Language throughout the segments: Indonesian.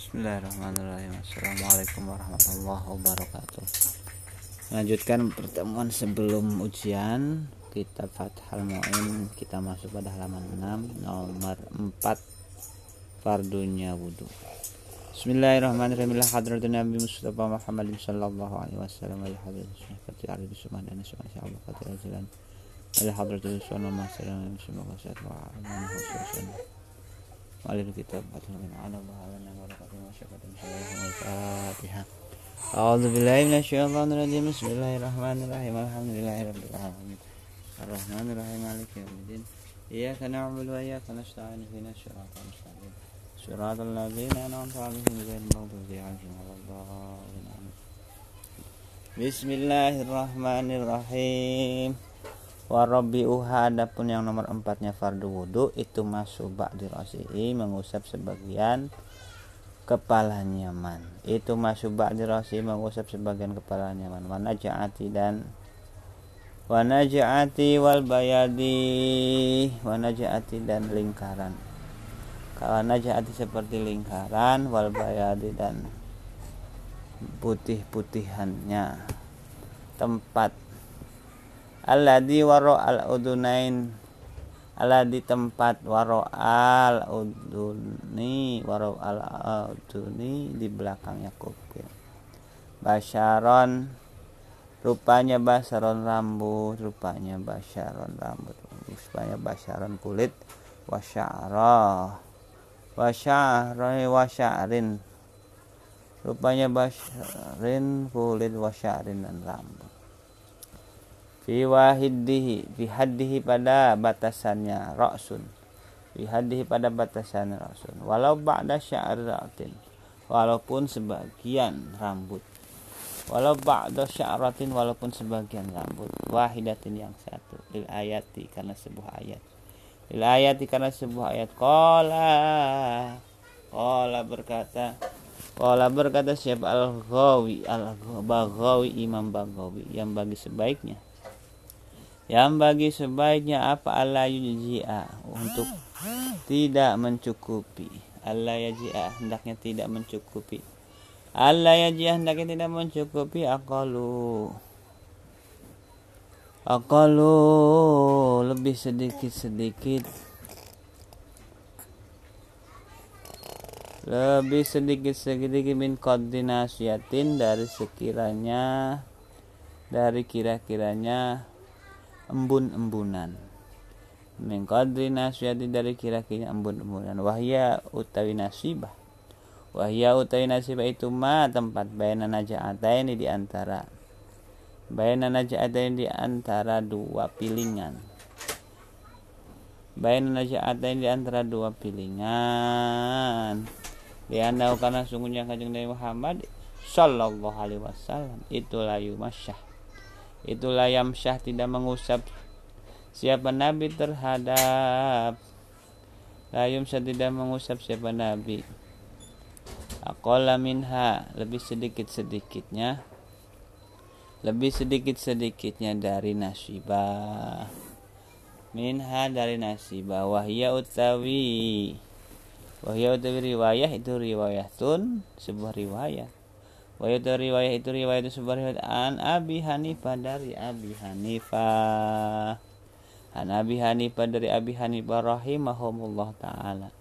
Bismillahirrahmanirrahim. Assalamualaikum warahmatullahi wabarakatuh. Lanjutkan pertemuan sebelum ujian. Kitab Fathal Mu'in. Kita masuk pada halaman 6 Nomor 4 Fardunya wudhu Bismillahirrahmanirrahim. Hadratun Nabi Mustafa Muhammad Sallallahu alaihi wasallam. Syafati Arif Sumah dan وعلى الكتاب أطلقنا على بعضنا بركة وشكة حياهم الفاتحة أعوذ بالله من الشيطان الرجيم بسم الله الرحمن الرحيم الحمد لله رب العالمين الرحمن الرحيم مالك يوم الدين إياك نعبد وإياك نستعين اهدنا الصراط المستقيم صراط الذين أنعمت عليهم غير المغضوب عليهم ولا الضالين بسم الله الرحمن الرحيم uha adapun yang nomor empatnya fardu wudhu itu masuk di rosi'i mengusap sebagian kepalanya man itu masuk di rosi'i mengusap sebagian kepala man wana ja'ati dan wana ja'ati wal bayadi wana ja'ati dan lingkaran. Wana ja'ati seperti lingkaran wal bayadi dan putih-putihannya. Tempat alladhi waro al udunain alladhi tempat waro al uduni waro al uduni di belakangnya kuping. Basharon rupanya basaron rambut rupanya basharon rambut. Rupanya basharon kulit wasyara wasyara wasyarin. Rupanya basharin kulit wasyarin dan rambut fi wahiddihi fi haddihi pada batasannya ra'sun. Fi haddihi pada batasannya ra'sun. Walau ba'da sya'ratin walaupun sebagian rambut. Walau ba'da sya'ratin walaupun sebagian rambut. Wahidatin yang satu. Lil ayati karena sebuah ayat. Lil ayati karena sebuah ayat. Qala. Qala berkata. Qala berkata siapa al-ghawi al-baghawi Imam Baghawi. Yang bagi sebaiknya yang bagi sebaiknya apa? Allah yujia untuk tidak mencukupi. Allah yajia hendaknya tidak mencukupi. Allah yajia hendaknya tidak mencukupi. Akalu akalu lebih sedikit-sedikit. Lebih sedikit-sedikit min koordinasiatin dari sekiranya dari kira-kiranya embun-embunan. Min qadri dari kira-kira embun-embunan. Wahya utawi nasibah. Wahya utawi nasibah itu ma tempat bayana naja'ataini di antara. Bayana naja'ataini di antara dua pilingan. Bayana naja'ataini di antara dua pilingan. Anda karena sungguhnya kajeng Nabi Muhammad Sallallahu alaihi wasallam. Itu layu masyah itulah yang syah tidak mengusap. Siapa nabi terhadap? Layum syah tidak mengusap siapa nabi. Akola minha lebih sedikit sedikitnya lebih sedikit sedikitnya dari nasibah. Minha dari nasibah. Wahya utawi. Wahya utawi riwayah itu riwayah tun sebuah riwayah Wa itu riwayat itu riwayat itu sebuah riwayat an Abi Hanifah dari Abi Hanifah. An Abi Hanifah dari Abi Hanifah rahimahumullah taala.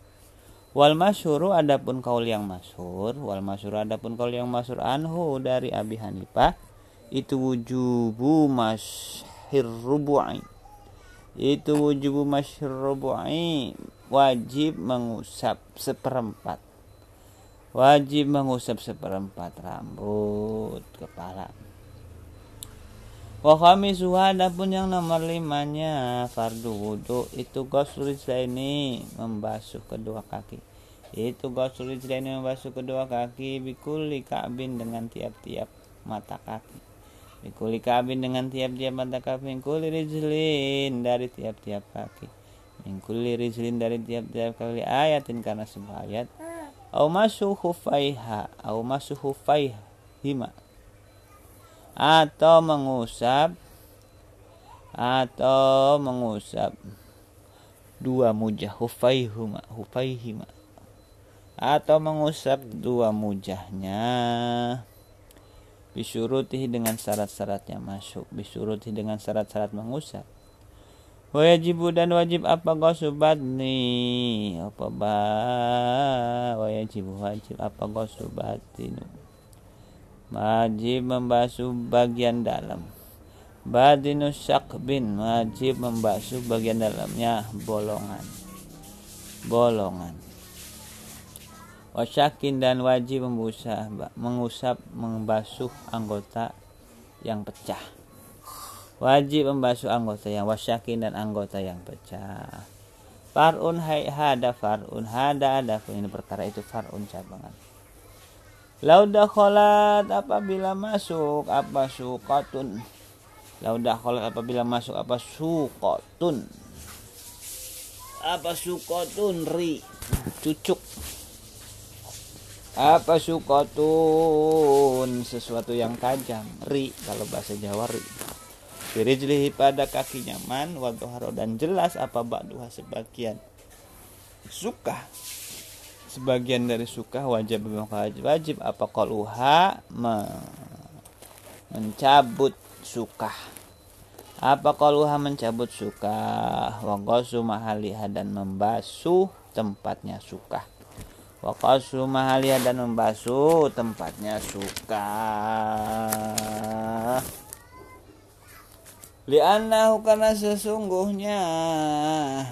Wal masyhuru adapun kaul yang masyhur, wal masyhur adapun kaul yang masyhur anhu dari Abi Hanifah itu wujubu masyhir rubu'i. Itu wujubu masyhir rubu'i wajib mengusap seperempat wajib mengusap seperempat rambut kepala. Wahami suhada pun yang nomor limanya. Fardu wudhu itu gosul ini membasuh kedua kaki. Itu gosul ini membasuh kedua kaki bikuli kabin dengan tiap-tiap mata kaki. Bikuli kabin dengan tiap-tiap mata kaki bikuli rizlin dari tiap-tiap kaki. Bikuli rizlin dari tiap-tiap kaki ayatin karena sebuah ayat au masu hufaiha au masu hufaihima atau mengusap atau mengusap dua mujah hufaihuma hufaihima. Atau mengusap dua mujahnya bisurutih dengan syarat-syaratnya masuk bisurutih dengan syarat-syarat mengusap wajibu dan wajib apa nih apa ba? Wajib wajib apa ini wajib membasuh bagian dalam. Badinus syakbin wajib membasuh bagian dalamnya. Bolongan. Bolongan. Wasyakin dan wajib mengusap, mengusap membasuh anggota yang pecah wajib membasuh anggota yang wasyakin dan anggota yang pecah. Farun hai hada farun hada ada ini perkara itu farun cabangan. Lauda kholat apabila masuk apa sukotun lauda kholat apabila masuk apa sukotun apa sukotun ri? Cucuk. Apa sukotun sesuatu yang tajam ri. Kalau bahasa Jawa ri Birijlihi pada kakinya man waduharo dan jelas apa ba'duha sebagian suka. Sebagian dari suka wajib wajib. Wajib apa koluha me, mencabut suka. Apa koluha mencabut suka? Wagosu mahaliha dan membasuh tempatnya suka. Wakasu mahalia dan membasuh tempatnya suka. Li'annahu karena sesungguhnya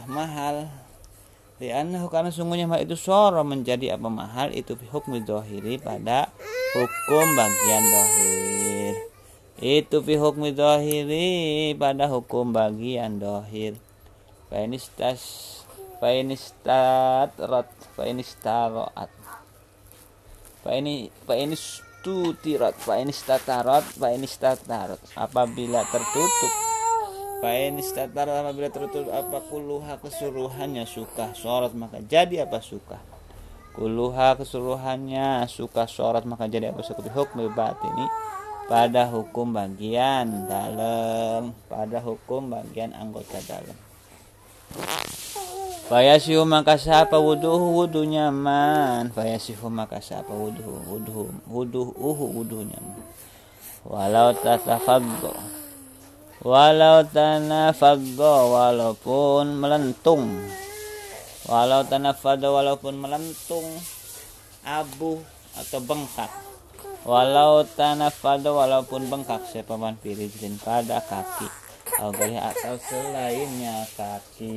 mahal. Li'annahu karena sesungguhnya mahal itu soro menjadi apa mahal itu hukum dohiri pada hukum bagian dohir. Itu fi hukum dohiri pada hukum bagian dohir. Fainistas fa ini statarat fa ini staroat fa ini fa ini stutirat fa ini statarat fa ini statarat apabila tertutup fa ini statarat apabila tertutup apa kuluha keseluruhannya suka sorot maka jadi apa suka kuluha keseluruhannya suka sorot maka jadi apa suka hukum ini pada hukum bagian dalam pada hukum bagian anggota dalam Fayasihu maka siapa wuduhu wudu nyaman. Fayasihu maka siapa wuduhu wuduhu wuduh uhu wuduh nyaman. Walau tatafaddo. Walau tanafaddo walaupun melentung. Walau tanafaddo walaupun melentung abu atau bengkak. Walau tanafaddo walaupun bengkak siapa man pirijin pada kaki Augari atau selainnya kaki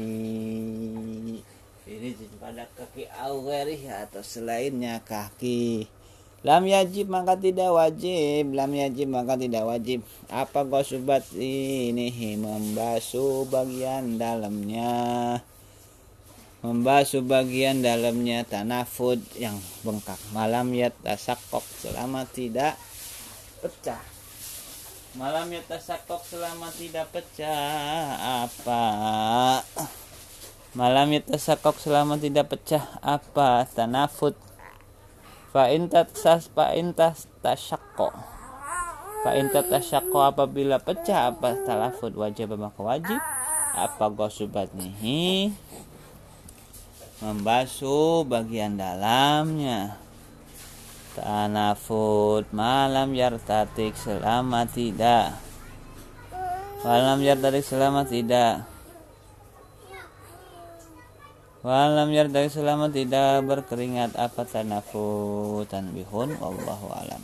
ini pada kaki augari atau selainnya kaki lam yajib maka tidak wajib. Lam yajib maka tidak wajib. Apa gosubat ini? Membasuh bagian dalamnya. Membasuh bagian dalamnya tanafud yang bengkak. Malam ya tasakok selama tidak pecah. Malam ya tasakok selama tidak pecah. Apa? Malam ya tasakok selama tidak pecah. Apa? Tanafut fa intat sas fa intas tasyakko. Fa intat tasyakko apabila pecah apa talafut wajib maka wajib apa gosubat nih membasuh bagian dalamnya. Tanafut malam yartatik selama tidak. Malam yartatik selama tidak Malam yartatik selama tidak berkeringat apa tanafut tanbihun Wallahu alam